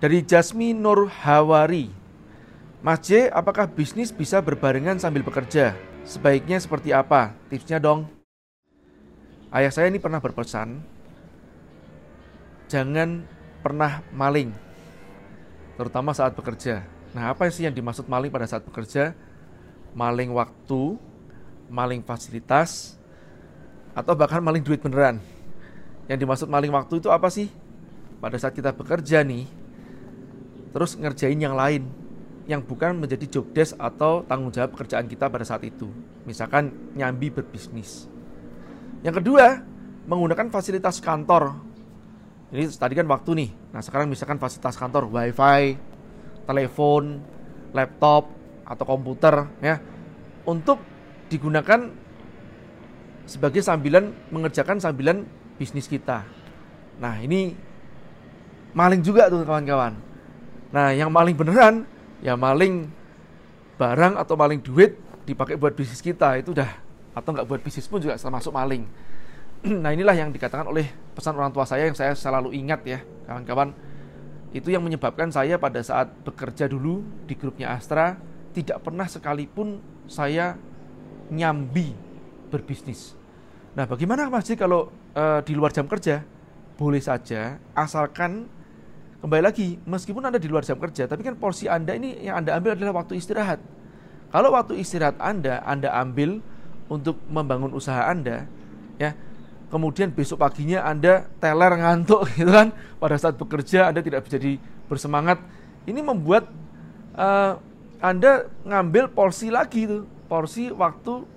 Dari Jasmi Nur Hawari. Mas J, apakah bisnis bisa berbarengan sambil bekerja? Sebaiknya seperti apa? Tipsnya dong. Ayah saya ini pernah berpesan, jangan pernah maling, terutama saat bekerja. Nah, apa sih yang dimaksud maling pada saat bekerja? Maling waktu, maling fasilitas, atau bahkan maling duit beneran. Yang dimaksud maling waktu itu apa sih? Pada saat kita bekerja nih, terus ngerjain yang lain, yang bukan menjadi job atau tanggung jawab pekerjaan kita pada saat itu. Misalkan nyambi berbisnis. Yang kedua, menggunakan fasilitas kantor. Ini tadi kan waktu nih. Nah, sekarang misalkan fasilitas kantor, wifi, telepon, laptop, atau komputer ya untuk digunakan sebagai sambilan mengerjakan sambilan bisnis kita. Nah, ini maling juga tuh kawan-kawan. Nah, yang maling beneran ya maling barang atau maling duit dipakai buat bisnis kita itu udah atau nggak buat bisnis pun juga termasuk maling. nah inilah yang dikatakan oleh pesan orang tua saya yang saya selalu ingat ya kawan-kawan. Itu yang menyebabkan saya pada saat bekerja dulu di grupnya Astra tidak pernah sekalipun saya nyambi berbisnis. Nah bagaimana Mas Ji kalau uh, di luar jam kerja? Boleh saja asalkan Kembali lagi, meskipun Anda di luar jam kerja, tapi kan porsi Anda ini yang Anda ambil adalah waktu istirahat. Kalau waktu istirahat Anda, Anda ambil untuk membangun usaha Anda, ya. Kemudian besok paginya Anda teler ngantuk gitu kan. Pada saat bekerja Anda tidak jadi bersemangat. Ini membuat uh, Anda ngambil porsi lagi tuh, porsi waktu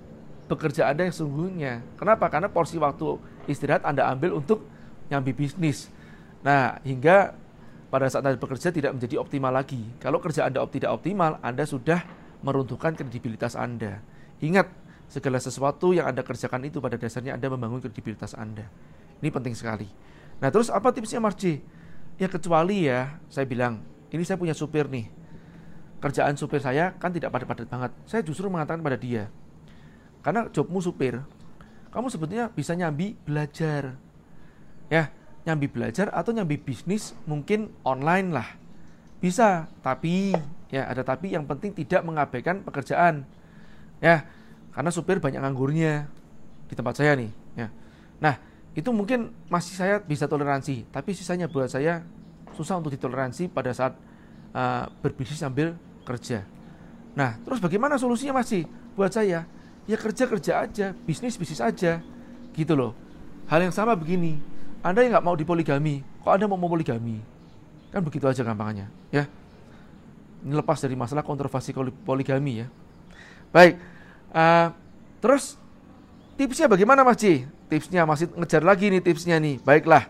bekerja Anda yang sungguhnya. Kenapa? Karena porsi waktu istirahat Anda ambil untuk nyambi bisnis. Nah, hingga pada saat Anda bekerja tidak menjadi optimal lagi. Kalau kerja Anda tidak optimal, Anda sudah meruntuhkan kredibilitas Anda. Ingat, segala sesuatu yang Anda kerjakan itu pada dasarnya Anda membangun kredibilitas Anda. Ini penting sekali. Nah, terus apa tipsnya Mas J? Ya kecuali ya, saya bilang, ini saya punya supir nih. Kerjaan supir saya kan tidak padat-padat banget. Saya justru mengatakan pada dia, karena jobmu supir, kamu sebetulnya bisa nyambi belajar. Ya, nyambi belajar atau nyambi bisnis mungkin online lah. Bisa, tapi ya ada tapi yang penting tidak mengabaikan pekerjaan. Ya, karena supir banyak nganggurnya di tempat saya nih, ya. Nah, itu mungkin masih saya bisa toleransi, tapi sisanya buat saya susah untuk ditoleransi pada saat uh, berbisnis sambil kerja. Nah, terus bagaimana solusinya masih buat saya? Ya kerja-kerja aja, bisnis-bisnis aja. Gitu loh. Hal yang sama begini, anda yang nggak mau dipoligami, kok Anda mau poligami? Kan begitu aja gampangnya, ya. Ini lepas dari masalah kontroversi poligami ya. Baik, uh, terus tipsnya bagaimana Mas Ji? Tipsnya masih ngejar lagi nih tipsnya nih. Baiklah,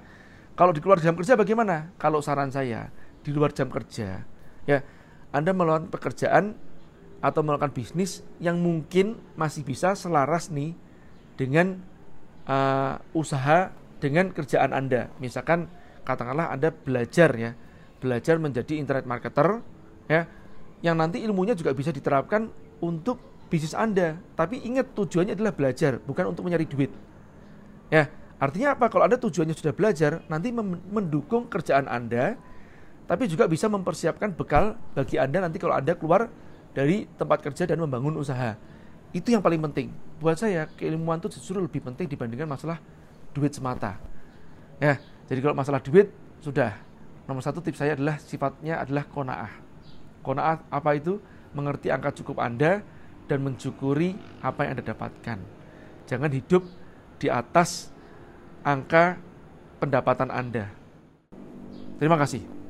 kalau di luar jam kerja bagaimana? Kalau saran saya di luar jam kerja, ya Anda melakukan pekerjaan atau melakukan bisnis yang mungkin masih bisa selaras nih dengan uh, usaha dengan kerjaan Anda. Misalkan katakanlah Anda belajar ya, belajar menjadi internet marketer ya, yang nanti ilmunya juga bisa diterapkan untuk bisnis Anda. Tapi ingat tujuannya adalah belajar, bukan untuk mencari duit. Ya, artinya apa? Kalau Anda tujuannya sudah belajar, nanti mendukung kerjaan Anda, tapi juga bisa mempersiapkan bekal bagi Anda nanti kalau Anda keluar dari tempat kerja dan membangun usaha. Itu yang paling penting. Buat saya, keilmuan itu justru lebih penting dibandingkan masalah duit semata. Ya, jadi kalau masalah duit sudah nomor satu tips saya adalah sifatnya adalah konaah. Konaah apa itu? Mengerti angka cukup Anda dan mensyukuri apa yang Anda dapatkan. Jangan hidup di atas angka pendapatan Anda. Terima kasih.